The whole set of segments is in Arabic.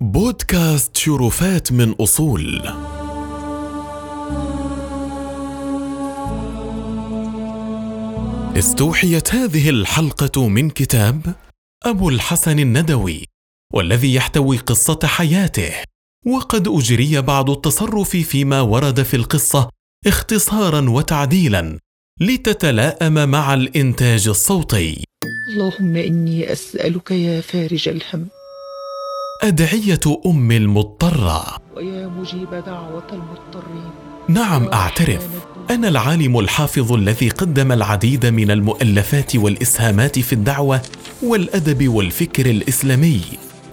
بودكاست شرفات من أصول. استوحيت هذه الحلقة من كتاب أبو الحسن الندوي والذي يحتوي قصة حياته. وقد أجري بعض التصرف فيما ورد في القصة اختصارا وتعديلا لتتلائم مع الإنتاج الصوتي. اللهم إني أسألك يا فارج الهم أدعية أم المضطرة. ويا مجيب دعوة المضطرين. نعم أعترف. أنا العالم الحافظ الذي قدم العديد من المؤلفات والإسهامات في الدعوة والأدب والفكر الإسلامي.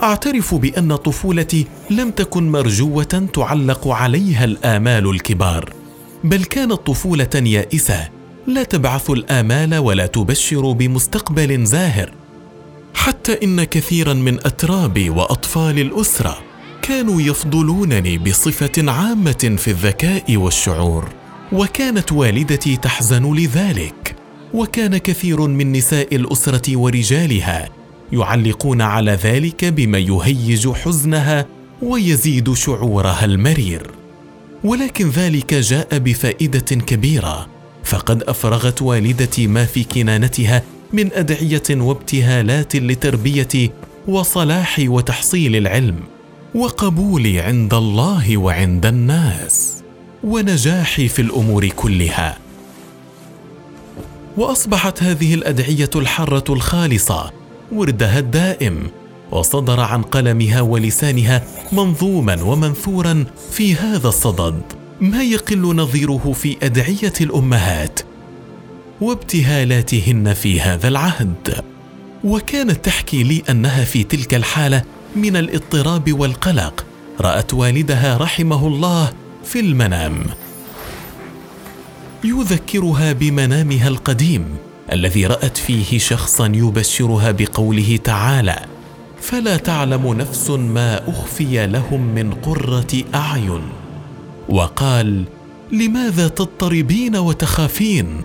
أعترف بأن طفولتي لم تكن مرجوة تعلق عليها الآمال الكبار بل كانت طفولة يائسة لا تبعث الآمال ولا تبشر بمستقبل زاهر. حتى إن كثيرا من أترابي وأطفال الأسرة كانوا يفضلونني بصفة عامة في الذكاء والشعور وكانت والدتي تحزن لذلك. وكان كثير من نساء الأسرة ورجالها يعلقون على ذلك بما يهيج حزنها ويزيد شعورها المرير. ولكن ذلك جاء بفائدة كبيرة فقد أفرغت والدتي ما في كنانتها من أدعية وابتهالات لتربيتي وصلاحي وتحصيل العلم وقبولي عند الله وعند الناس ونجاحي في الأمور كلها. وأصبحت هذه الأدعية الحرة الخالصة وردها الدائم وصدر عن قلمها ولسانها منظوما ومنثورا في هذا الصدد ما يقل نظيره في أدعية الأمهات وابتهالاتهن في هذا العهد. وكانت تحكي لي أنها في تلك الحالة من الاضطراب والقلق. رأت والدها رحمه الله في المنام. يذكرها بمنامها القديم الذي رأت فيه شخصا يبشرها بقوله تعالى فلا تعلم نفس ما أخفي لهم من قرة أعين وقال لماذا تضطربين وتخافين؟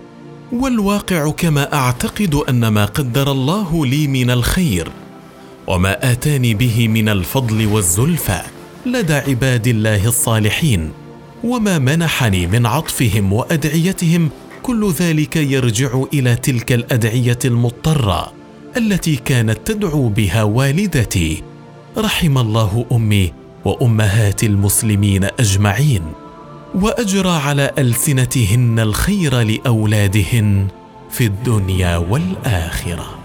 والواقع كما أعتقد أن ما قدر الله لي من الخير وما آتاني به من الفضل والزلفى لدى عباد الله الصالحين وما منحني من عطفهم وأدعيتهم كل ذلك يرجع إلى تلك الأدعية المضطرة التي كانت تدعو بها والدتي رحم الله أمي وأمهات المسلمين أجمعين. وأجرى على ألسنتهن الخير لأولادهن في الدنيا والآخرة.